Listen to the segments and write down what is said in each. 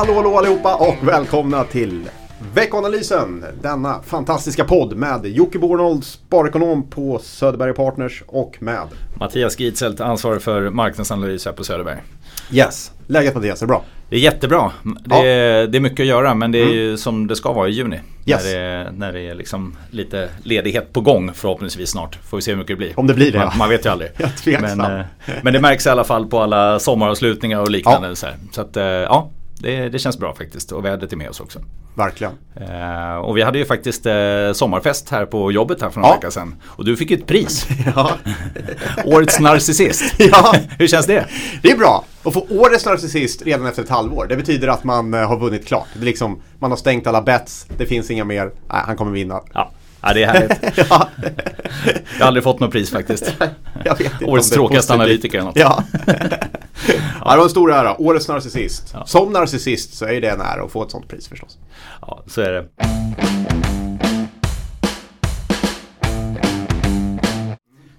hallå, hallå allihopa och välkomna till Veckoanalysen. Denna fantastiska podd med Jocke Bornold, sparekonom på Söderberg Partners och med Mattias Gitzelt, ansvarig för marknadsanalys här på Söderberg. Yes, läget Mattias, är det bra? Det är jättebra. Det, Ja. är, det är mycket att göra men det är ju som det ska vara i juni. Yes. När, det, är- när det är liksom lite ledighet på gång förhoppningsvis snart. Får vi se hur mycket det blir. Om det blir det, Man, ja. man vet ju aldrig. Jag. Men, eh, men det märks i alla fall på alla sommaravslutningar och liknande. Så, här. så att eh, ja, det, det känns bra faktiskt. Och vädret är med oss också. Verkligen. Eh, och vi hade ju faktiskt eh, sommarfest här på jobbet här för några Ja. vecka sedan. Och du fick ju ett pris. Ja. Årets narcissist. Ja. Hur känns det? Det är bra att få årets narcissist redan efter ett halvår. Det betyder att man eh, har vunnit klart. Det är liksom, man har stängt alla bets, det finns inga mer. Nej, han kommer vinna. Ja, ja det är härligt. Ja. Jag har aldrig fått något pris faktiskt. Årets tråkigaste analytiker eller något. Ja. ja, det var en stor ära. Årets narcissist. Ja. Som narcissist så är det en ära att få ett sånt pris förstås. Ja, så är det.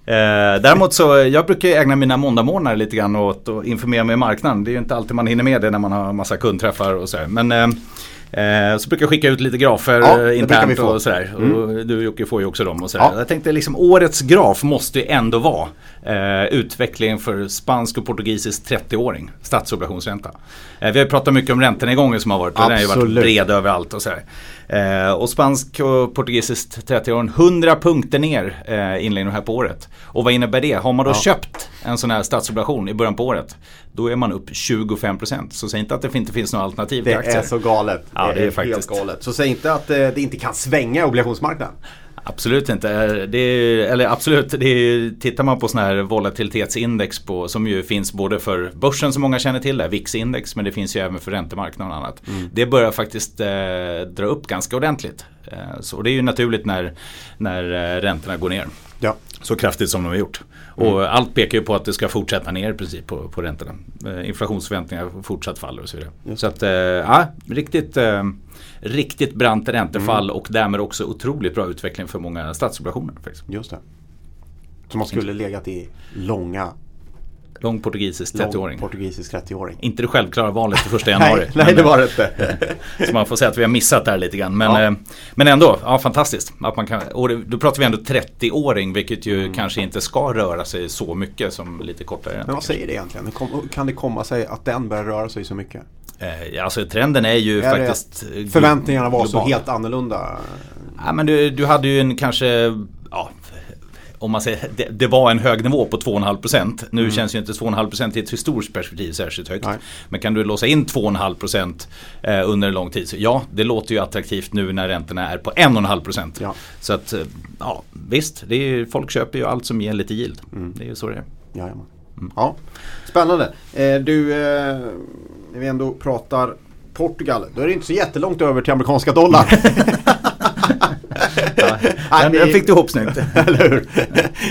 Eh, däremot så, jag brukar ägna mina måndagmorgnar lite grann åt att informera mig om marknaden. Det är ju inte alltid man hinner med det när man har massa kundträffar och sådär. Men eh, eh, så brukar jag skicka ut lite grafer Ja, eh, internt. Mm. och sådär. Och du Jocke får ju också dem och sådär. Ja. Jag tänkte liksom årets graf måste ju ändå vara eh, utvecklingen för spansk och portugisisk 30-åring. Statsobligationsränta. Eh, vi har ju pratat mycket om räntenedgången som har varit. Den har ju varit bred överallt och sådär. Eh, och spansk och portugisiskt 30 år, 100 punkter ner eh, inledningen här på året. Och vad innebär det? Har man då Ja. köpt en sån här statsobligation i början på året, då är man upp 25%. Så säg inte att det inte finns några alternativ Det till aktier. är så galet. Ja, det är helt faktiskt. galet. Så säg inte att eh, det inte kan svänga i obligationsmarknaden. Absolut inte. Det är, eller absolut, det är, tittar man på sådana här volatilitetsindex på, som ju finns både för börsen som många känner till, det, VIX-index, men det finns ju även för räntemarknaden och annat. Det börjar faktiskt eh, dra upp ganska ordentligt. Eh, så det är ju naturligt när, när eh, räntorna går ner. Ja. Så kraftigt som de har gjort. Och allt pekar ju på att det ska fortsätta ner i princip på, på räntorna. Eh, inflationsförväntningar fortsatt faller och så vidare. Just Så att, eh, ja, riktigt, eh, riktigt brant räntefall och därmed också otroligt bra utveckling för många statsobligationer. Faktiskt. Just det. Så man skulle legat i långa, Lång portugisisk lång 30-åring. portugisisk 30-åring. Inte det självklara valet till första januari. Nej, nej, det var det inte. Så man får säga att vi har missat där lite grann. Men, Ja. eh, men ändå, ja, fantastiskt. Att man kan, och det, då pratar vi ändå 30-åring vilket ju Mm. kanske inte ska röra sig så mycket som lite kortare. Men vad säger det egentligen? Kom, kan det komma sig att den börjar röra sig så mycket? Eh, alltså trenden är ju Är det faktiskt eh, Förväntningarna var så globala. helt annorlunda. Ja, men du, du hade ju en kanske, ja, om man säger, det, det var en hög nivå på 2,5%. Nu känns ju inte 2,5% i ett historiskt perspektiv särskilt högt. Nej. Men kan du låsa in 2,5% eh, under en lång tid, så ja, det låter ju attraktivt nu när räntorna är på 1,5%. Ja. Så att, eh, ja, visst, det är, folk köper ju allt som ger lite yield. Mm. Det är ju så det är. Jajamän. Ja, spännande. Eh, du, eh, när vi ändå pratar Portugal, då är det inte så jättelångt över till amerikanska dollar. Ja, den, vi- den fick du ihop snyggt. Eller hur?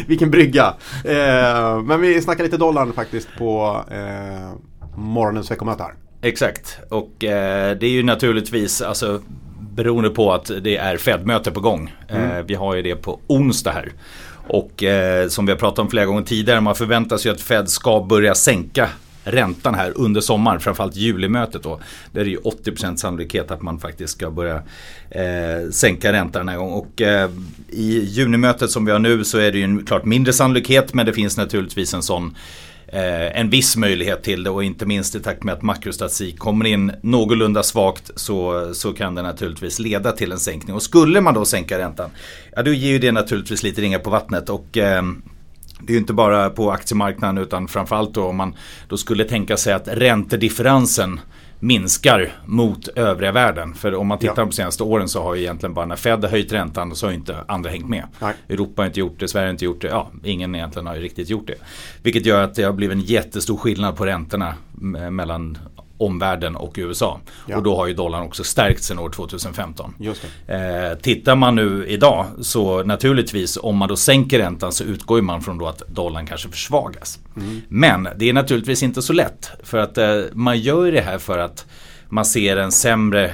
Vilken brygga. Eh, men vi snackar lite dollarn faktiskt på eh, morgonens veckomöte här. Exakt, och eh, det är ju naturligtvis alltså, beroende på att det är Fed-möte på gång. Eh, vi har ju det på onsdag här. Och eh, som vi har pratat om flera gånger tidigare, man förväntar sig att Fed ska börja sänka räntan här under sommaren, framförallt julimötet då. Där är det ju 80% sannolikhet att man faktiskt ska börja eh, sänka räntan den här gången. Och eh, i junimötet som vi har nu så är det ju en klart mindre sannolikhet men det finns naturligtvis en sån eh, en viss möjlighet till det och inte minst i takt med att makrostatistik kommer in någorlunda svagt så, så kan det naturligtvis leda till en sänkning. Och skulle man då sänka räntan, ja då ger ju det naturligtvis lite ringar på vattnet. och eh, det är ju inte bara på aktiemarknaden utan framförallt då om man då skulle tänka sig att räntedifferensen minskar mot övriga världen. För om man tittar Ja. på de senaste åren så har ju egentligen bara när Fed har höjt räntan så har ju inte andra hängt med. Nej. Europa har inte gjort det, Sverige har inte gjort det. Ja, ingen egentligen har ju riktigt gjort det. Vilket gör att det har blivit en jättestor skillnad på räntorna mellan omvärlden och USA. Ja. Och då har ju dollarn också stärkt sedan år 2015. Just det. Eh, tittar man nu idag så naturligtvis om man då sänker räntan så utgår ju man från då att dollarn kanske försvagas. Men det är naturligtvis inte så lätt. För att eh, man gör det här för att man ser en sämre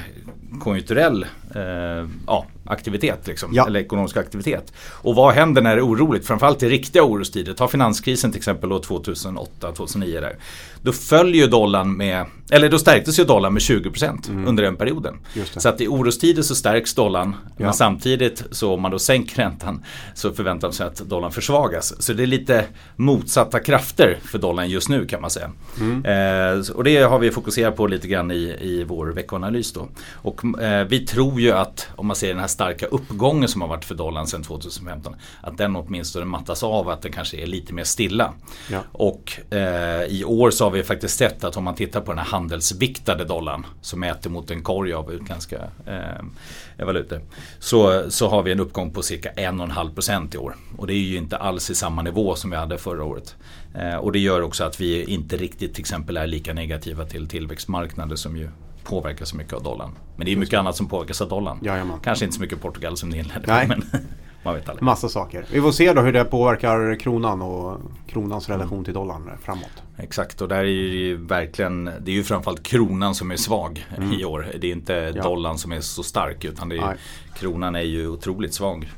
konjunkturell eh, ja, aktivitet. Liksom, Ja. Eller ekonomisk aktivitet. Och vad händer när det är oroligt? Framförallt i riktiga orostider. Ta finanskrisen till exempel då 2008-2009 där. Då följer ju dollarn med, eller då stärktes ju dollarn med 20% under den perioden. Mm. Så att i orostider så stärks dollarn. Ja. Men samtidigt så om man då sänker räntan så förväntar man sig att dollarn försvagas. Så det är lite motsatta krafter för dollarn just nu kan man säga. Mm. Eh, och det har vi fokuserat på lite grann i, i vår veckoanalys då. Och eh, vi tror ju att om man ser den här starka uppgången som har varit för dollarn sedan 2015. Att den åtminstone mattas av att den kanske är lite mer stilla. Ja. Och eh, i år så har vi faktiskt sett att om man tittar på den här handelsviktade dollarn som mäter mot en korg av utländska eh, valutor. Så, så har vi en uppgång på cirka 1,5% i år. Och det är ju inte alls i samma nivå som vi hade förra året. Eh, och det gör också att vi inte riktigt till exempel är lika negativa till tillväxtmarknader som ju påverkas så mycket av dollarn. Men det är mycket annat som påverkas av dollarn. Jajamän. Kanske inte så mycket Portugal som ni inledde Nej. med. Men man vet aldrig. Massa saker. Vi får se då hur det påverkar kronan och kronans relation till dollarn framåt. Exakt och där är ju verkligen Det är ju framförallt kronan som är svag i år. Det är inte Mm. Ja. dollarn som är så stark utan det är, Nej. kronan är ju otroligt svag.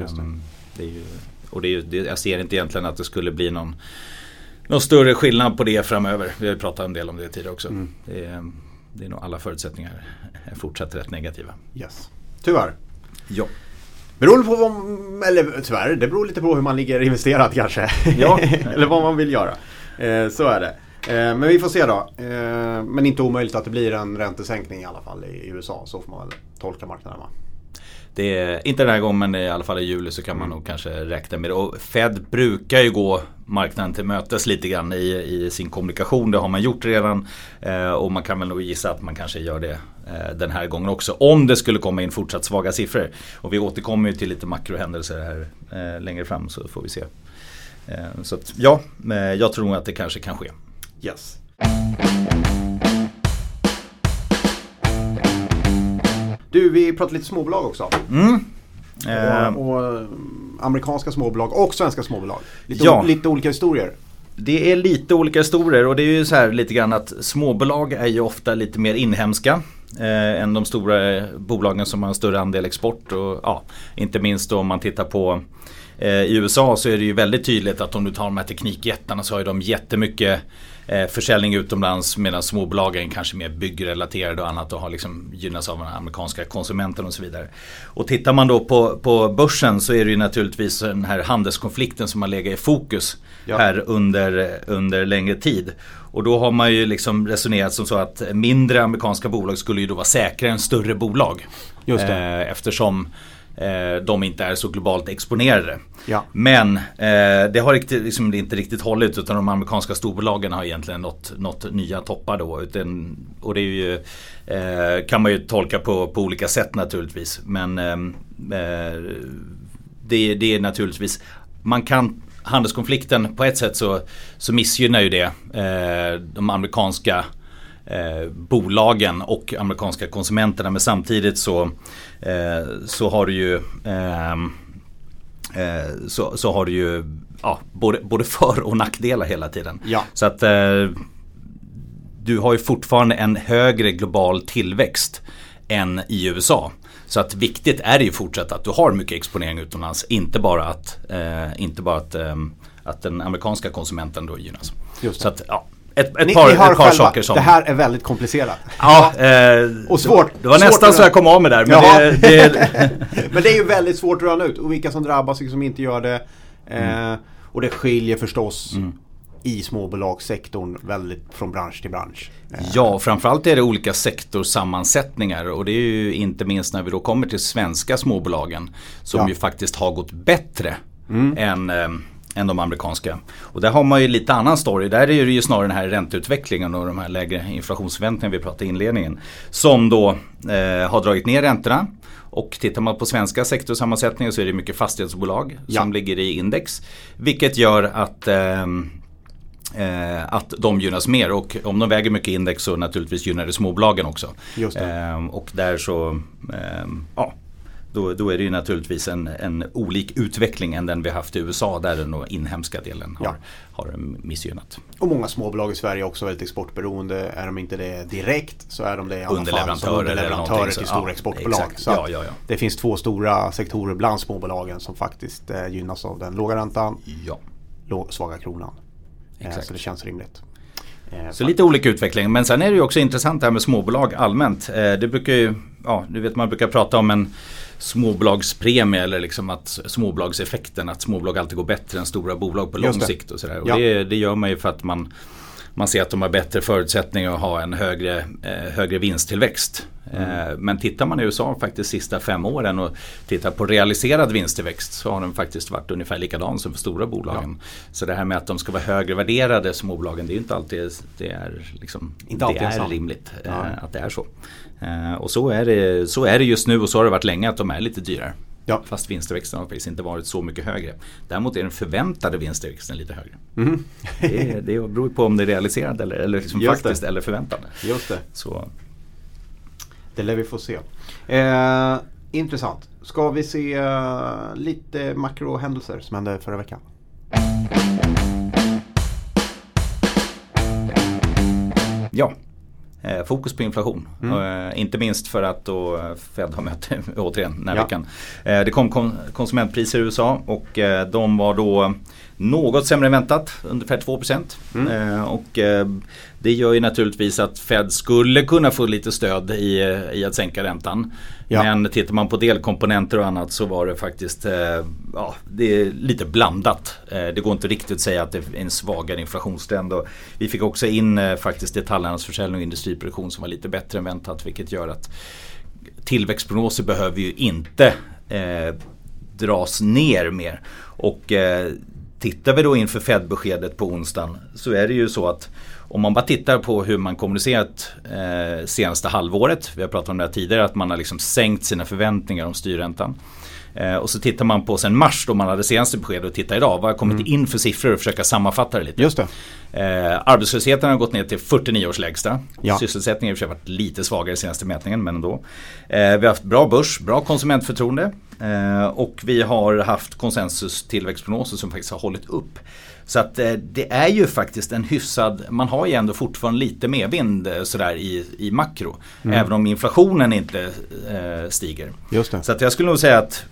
Just det. Ehm, det är ju, och det är, det, jag ser inte egentligen att det skulle bli någon någon större skillnad på det framöver. Vi har pratat en del om det tidigare också. Mm. Det, är, det är nog alla förutsättningar är fortsatt rätt negativa. Yes. Tyvärr. Ja. Beroende på vad, eller tyvärr, det beror lite på hur man ligger investerad kanske. Ja. eller vad man vill göra. Eh, så är det. Eh, men vi får se då. Eh, men inte omöjligt att det blir en räntesänkning i alla fall i USA. Så får man väl tolka marknaden va? Det är, inte den här gången men i alla fall i juli så kan man nog kanske räkna med det. Och Fed brukar ju gå marknaden till mötes lite grann i, i sin kommunikation. Det har man gjort redan. Eh, och man kan väl nog gissa att man kanske gör det eh, den här gången också. Om det skulle komma in fortsatt svaga siffror. Och vi återkommer ju till lite makrohändelser här eh, längre fram så får vi se. Eh, så att, ja, eh, jag tror att det kanske kan ske. Yes. Du, vi pratar lite småbolag också. Eh, Och, och eh, amerikanska småbolag och svenska småbolag. Lite, Ja. lite olika historier. Det är lite olika historier och det är ju så här lite grann att småbolag är ju ofta lite mer inhemska. Eh, än de stora eh, bolagen som har en större andel export. Och, ja, inte minst om man tittar på eh, i USA så är det ju väldigt tydligt att om du tar de här teknikjättarna så har ju de jättemycket eh, försäljning utomlands medan småbolagen kanske mer byggrelaterade och annat och har liksom gynnats av den amerikanska konsumenten och så vidare. Och tittar man då på, på börsen så är det ju naturligtvis den här handelskonflikten som har legat i fokus Ja. här under, under längre tid. Och då har man ju liksom resonerat som så att mindre amerikanska bolag skulle ju då vara säkrare än större bolag. Just det. Eh, eftersom eh, de inte är så globalt exponerade. Ja. Men eh, det har riktigt, liksom, inte riktigt hållit utan de amerikanska storbolagen har egentligen nått, nått nya toppar då. Utan, och det är ju, eh, kan man ju tolka på, på olika sätt naturligtvis. Men ehm, eh, det, det är naturligtvis, man kan handelskonflikten på ett sätt så, så missgynnar ju det eh, de amerikanska eh, bolagen och amerikanska konsumenterna. Men samtidigt så, eh, så har du ju ehm, eh, så, så har du ju ja, både, både för och nackdelar hela tiden. Ja. Så att eh, du har ju fortfarande en högre global tillväxt än i USA. Så att viktigt är ju fortsatt att du har mycket exponering utomlands. Inte bara att, eh, inte bara att, eh, att den amerikanska konsumenten då gynnas. Just det. Så att, ja, ett, ett Ni, par, ni ett par själva, saker som... det här är väldigt komplicerat. Ja, eh, Och svårt. Det var Svårt nästan så jag kom av med där. Men det, det, Men det är ju väldigt svårt att röna ut. Och vilka som drabbas och vilka som inte gör det. Eh, och det skiljer förstås i småbolagssektorn väldigt från bransch till bransch. Eh, Ja, framförallt är det olika sektorsammansättningar och det är ju inte minst när vi då kommer till svenska småbolagen som Ja. ju faktiskt har gått bättre än, eh, än de amerikanska. Och där har man ju lite annan story. Där är det ju snarare den här ränteutvecklingen och de här lägre inflationsförväntningarna vi pratade i inledningen. Som då eh, har dragit ner räntorna. Och tittar man på svenska sektorsammansättningar så är det mycket fastighetsbolag Ja. som ligger i index. Vilket gör att ehm, eh, att de gynnas mer och om de väger mycket index så naturligtvis gynnar det småbolagen också. Ehm, och där så, ehm, ja, då, då är det ju naturligtvis en, en olik utveckling än den vi haft i USA där den inhemska delen har, ja. har missgynnat. Och många småbolag i Sverige är också väldigt exportberoende. Är de inte det direkt så är de det i alla fall som underleverantörer till stora ja, exportbolag. Exakt. Så ja, ja, ja. Det finns två stora sektorer bland småbolagen som faktiskt eh, gynnas av den låga räntan, ja. svaga kronan. Eh, Exakt. Så det känns rimligt. Eh, så lite olika utveckling. Men sen är det ju också intressant det här med småbolag allmänt. Eh, det brukar ju, ja du vet man brukar prata om en småbolagspremie eller liksom att småbolagseffekten. Att småbolag alltid går bättre än stora bolag på lång sikt. Och, sådär. och ja. det, det, gör man ju för att man man ser att de har bättre förutsättningar att ha en högre, eh, högre vinsttillväxt. Mm. Eh, men tittar man i USA faktiskt sista fem åren och tittar på realiserad vinsttillväxt så har den faktiskt varit ungefär likadan som för stora bolagen. Ja. Så det här med att de ska vara högre värderade småbolagen det är inte alltid det är, liksom, inte alltid det är rimligt eh, ja. att det är så. Eh, och så är, det, så är det just nu och så har det varit länge att de är lite dyrare. Ja. Fast vinsttillväxten har faktiskt inte varit så mycket högre. Däremot är den förväntade vinsttillväxten lite högre. Mm. det, det beror på om det är realiserad eller, eller liksom faktiskt det. eller förväntad. Just det. Så. Det lär vi få se. Eh, intressant. Ska vi se uh, lite makrohändelser som hände förra veckan? Ja, fokus på inflation. Mm. Eh, inte minst för att då Fed har möte återigen den här ja. veckan. Eh, det kom konsumentpriser i USA och de var då något sämre än väntat, ungefär 2 mm. Och det gör ju naturligtvis att Fed skulle kunna få lite stöd i, i att sänka räntan. Ja. Men tittar man på delkomponenter och annat så var det faktiskt ja, det är lite blandat. Det går inte riktigt att säga att det är en svagare inflationstrend. Och vi fick också in faktiskt detaljhandelsförsäljning och industriproduktion som var lite bättre än väntat vilket gör att tillväxtprognoser behöver ju inte eh, dras ner mer. Och eh, tittar vi då inför Fed-beskedet på onsdagen så är det ju så att om man bara tittar på hur man kommunicerat eh, senaste halvåret, vi har pratat om det här tidigare, att man har liksom sänkt sina förväntningar om styrräntan. Eh, och så tittar man på sen mars då man hade senaste besked och tittar idag. Vad har kommit mm. in för siffror och försöka sammanfatta det lite. Just det. Eh, arbetslösheten har gått ner till 49 års lägsta. Ja. Sysselsättningen har i och för sig varit lite svagare i senaste mätningen men ändå. Eh, vi har haft bra börs, bra konsumentförtroende. Eh, och vi har haft konsensus tillväxtprognoser som faktiskt har hållit upp. Så att eh, det är ju faktiskt en hyfsad, man har ju ändå fortfarande lite medvind eh, sådär i, i makro. Mm. Även om inflationen inte eh, stiger. Just det. Så att jag skulle nog säga att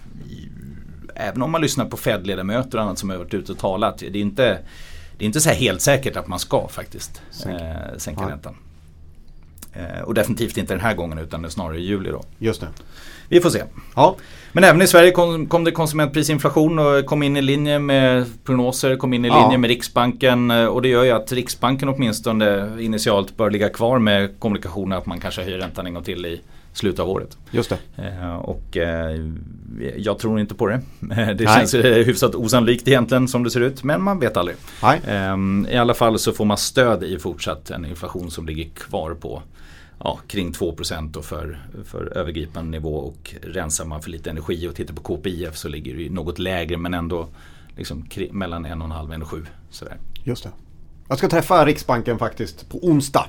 även om man lyssnar på Fed-ledamöter och annat som har varit ute och talat. Det är inte, det är inte så helt säkert att man ska faktiskt eh, sänka ja. räntan. Eh, och definitivt inte den här gången utan snarare i juli då. Just det. Vi får se. Ja. Men även i Sverige kom, kom det konsumentprisinflation och kom in i linje med prognoser, kom in i linje ja. med Riksbanken. Eh, och det gör ju att Riksbanken åtminstone initialt bör ligga kvar med kommunikationen att man kanske höjer räntan en gång till i slutet av året. Just det. Eh, och eh, jag tror inte på det. Det Nej. känns hyfsat osannolikt egentligen som det ser ut. Men man vet aldrig. Nej. I alla fall så får man stöd i fortsatt en inflation som ligger kvar på ja, kring 2 och för, för övergripande nivå. Och rensar man för lite energi och tittar på KPIF så ligger det något lägre men ändå liksom mellan 1,5 och 7. Sådär. Just det. Jag ska träffa Riksbanken faktiskt på onsdag.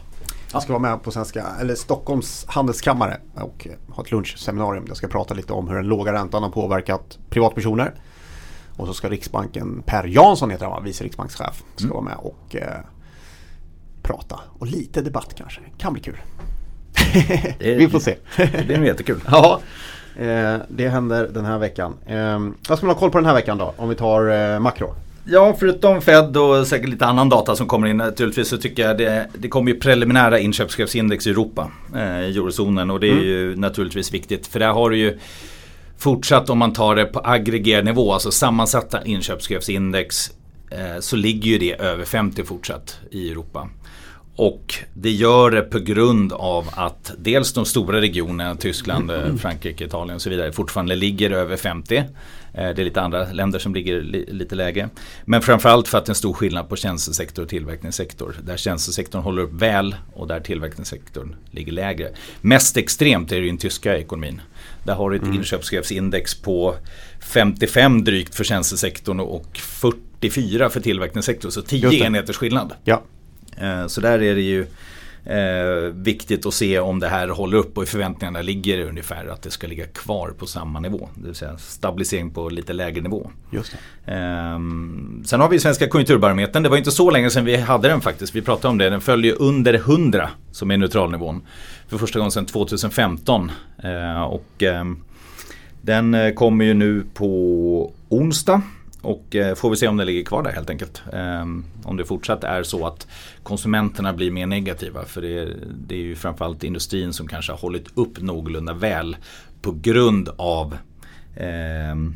Jag ska vara med på svenska, eller Stockholms handelskammare och ha ett lunchseminarium. Jag ska prata lite om hur den låga räntan har påverkat privatpersoner. Och så ska Riksbanken, Per Jansson heter han vice riksbankschef, ska mm. vara med och eh, prata. Och lite debatt kanske, kan bli kul. Det, Vi får se. Det blir nog jättekul. ja, eh, det händer den här veckan. Eh, vad ska man ha koll på den här veckan då? Om vi tar eh, makro. Ja, förutom Fed och säkert lite annan data som kommer in naturligtvis så tycker jag det, det kommer ju preliminära inköpschefsindex i Europa, eh, i eurozonen och det är mm. ju naturligtvis viktigt för där har du ju fortsatt om man tar det på aggregerad nivå, alltså sammansatta inköpschefsindex eh, så ligger ju det över 50 fortsatt i Europa. Och det gör det på grund av att dels de stora regionerna, Tyskland, mm. Frankrike, Italien och så vidare fortfarande ligger över 50. Eh, det är lite andra länder som ligger lite lägre. Men framförallt för att det är en stor skillnad på tjänstesektor och tillverkningssektor. Där tjänstesektorn håller upp väl och där tillverkningssektorn ligger lägre. Mest extremt är det i den tyska ekonomin. Där har du ett mm. inköpschefsindex på 55 drygt för tjänstesektorn och 44 för tillverkningssektorn. Så 10 enheters skillnad. Ja. Eh, så där är det ju Eh, viktigt att se om det här håller upp och i förväntningarna ligger ungefär att det ska ligga kvar på samma nivå. Det vill säga stabilisering på lite lägre nivå. Just det. Eh, sen har vi Svenska konjunkturbarometern. Det var inte så länge sedan vi hade den faktiskt. Vi pratade om det. Den följer under 100 som är neutralnivån. För första gången sedan 2015. Eh, och ehm, den eh, kommer ju nu på onsdag. Och eh, får vi se om det ligger kvar där helt enkelt. Um, om det fortsatt är så att konsumenterna blir mer negativa. För det är, det är ju framförallt industrin som kanske har hållit upp någorlunda väl på grund av um,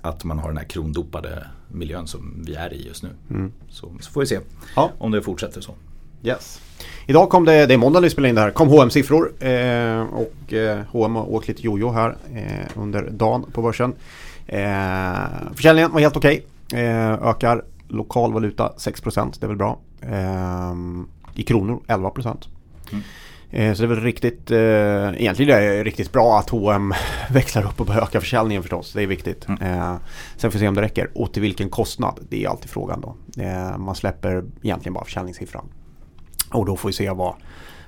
att man har den här krondopade miljön som vi är i just nu. Mm. Så, så, får vi se ja. om det fortsätter så. Yes. Idag kom det, det är måndag när vi spelar in det här, kom hm siffror eh, och eh, H&M har åkt lite jojo här eh, under dagen på börsen. Eh, försäljningen var helt okej. Okay. Eh, ökar lokal valuta 6% det är väl bra. Eh, I kronor 11%. Mm. Eh, så det är väl riktigt, eh, egentligen är det riktigt bra att H&M växlar upp och ökar försäljningen förstås. Det är viktigt. Mm. Eh, sen får vi se om det räcker. Och till vilken kostnad? Det är alltid frågan då. Eh, man släpper egentligen bara försäljningssiffran. Och då får vi se vad,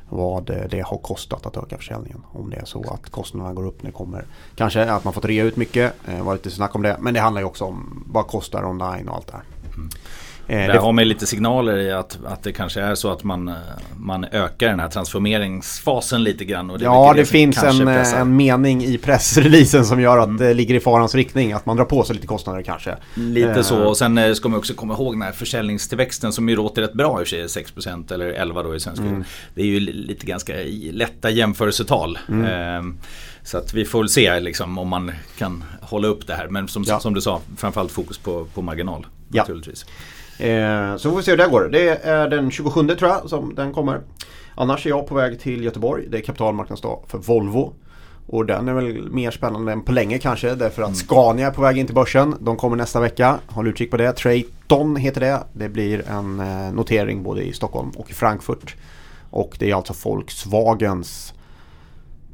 vad det har kostat att öka försäljningen. Om det är så att kostnaderna går upp när det kommer. Kanske att man fått rea ut mycket, eh, det var lite snack om det. Men det handlar ju också om vad kostar online och allt det här. Mm. Eh, Där har man lite signaler i att, att det kanske är så att man, man ökar den här transformeringsfasen lite grann. Det ja, det, det finns en, en mening i pressreleasen som gör att mm. det ligger i farans riktning. Att man drar på sig lite kostnader kanske. Lite eh. så och sen eh, ska man också komma ihåg den här försäljningstillväxten som ju låter rätt bra i och för sig. 6% eller 11% då i svensk mm. Det är ju lite ganska lätta jämförelsetal. Mm. Eh, så att vi får väl se liksom, om man kan hålla upp det här. Men som, ja. som du sa, framförallt fokus på, på marginal. Ja. Naturligtvis. Eh, så får vi se hur det går. Det är den 27 tror jag som den kommer. Annars är jag på väg till Göteborg. Det är kapitalmarknadsdag för Volvo. Och den är väl mer spännande än på länge kanske därför att mm. Scania är på väg in till börsen. De kommer nästa vecka. Håll utkik på det. Trayton heter det. Det blir en eh, notering både i Stockholm och i Frankfurt. Och det är alltså Volkswagens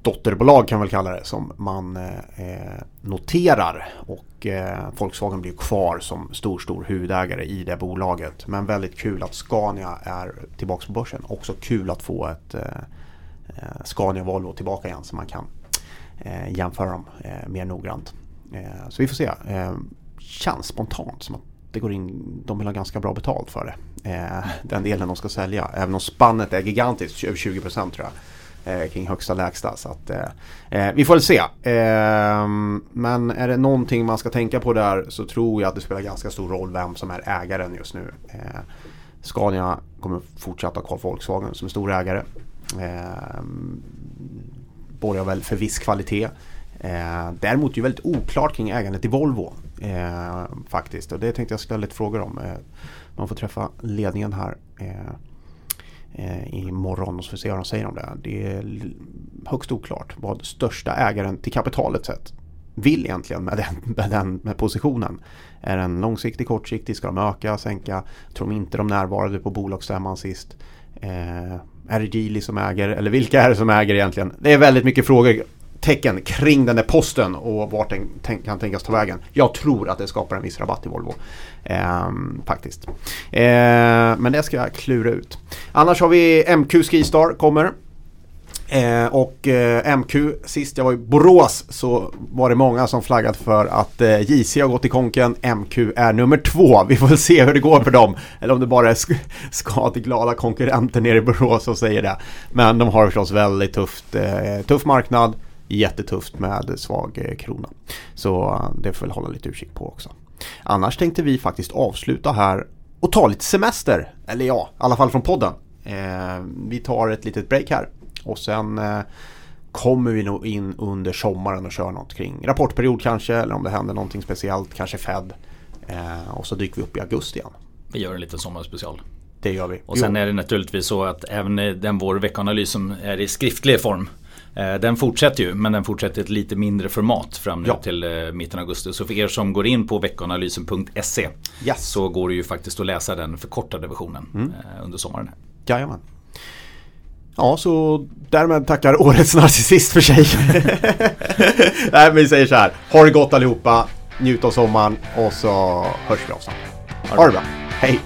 dotterbolag kan man väl kalla det som man eh, eh noterar. Och eh, Volkswagen blir kvar som stor, stor huvudägare i det bolaget. Men väldigt kul att Scania är tillbaka på börsen. Också kul att få ett eh, eh, Scania Volvo tillbaka igen så man kan eh, jämföra dem eh, mer noggrant. Eh, så vi får se. Eh, känns spontant som att det går in, de vill ha ganska bra betalt för det. den delen de ska sälja. Även om spannet är gigantiskt, över 20% tror jag eh, kring högsta lägsta. Så att, eh, eh, vi får väl se. Eh, men är det någonting man ska tänka på där så tror jag att det spelar ganska stor roll vem som är ägaren just nu. Eh, Scania kommer fortsätta ha kvar Volkswagen som är stor ägare. Eh, borgar väl för viss kvalitet. Eh, däremot är det väldigt oklart kring ägandet i Volvo. Eh, faktiskt och det tänkte jag ställa lite frågor om. Eh, man får träffa ledningen här eh, eh, imorgon och så får vi se vad de säger om det. Det är högst oklart vad största ägaren till kapitalet sett vill egentligen med den, med den med positionen. Är den långsiktig, kortsiktig? Ska de öka, sänka? Tror de inte de närvarade på bolagsstämman sist? Eh, är det Geely som äger? Eller vilka är det som äger egentligen? Det är väldigt mycket frågor tecken kring den där posten och vart den kan tänkas ta vägen. Jag tror att det skapar en viss rabatt i Volvo. Eh, faktiskt. Eh, men det ska jag klura ut. Annars har vi MQ Skistar kommer. Eh, och eh, MQ, sist jag var i Borås så var det många som flaggat för att eh, JC har gått i konken. MQ är nummer två. Vi får väl se hur det går för dem. Eller om det bara är sk skadeglada konkurrenter nere i Borås som säger det. Men de har förstås väldigt tufft, eh, tuff marknad jättetufft med svag eh, krona. Så eh, det får vi hålla lite utkik på också. Annars tänkte vi faktiskt avsluta här och ta lite semester. Eller ja, i alla fall från podden. Eh, vi tar ett litet break här och sen eh, kommer vi nog in under sommaren och kör något kring rapportperiod kanske eller om det händer någonting speciellt, kanske Fed. Eh, och så dyker vi upp i augusti igen. Vi gör en liten sommarspecial. Det gör vi. Och sen är det naturligtvis så att även den vår veckanalys som är i skriftlig form Eh, den fortsätter ju men den fortsätter i ett lite mindre format fram nu ja. till eh, mitten av augusti. Så för er som går in på veckoanalysen.se yes. så går det ju faktiskt att läsa den förkortade versionen mm. Eh, under sommaren. Jajamän. Ja, så därmed tackar årets narcissist för sig. Nej, men vi säger så här. Ha det gott allihopa. Njut av sommaren och så hörs vi av snart. Ha det bra. Hej!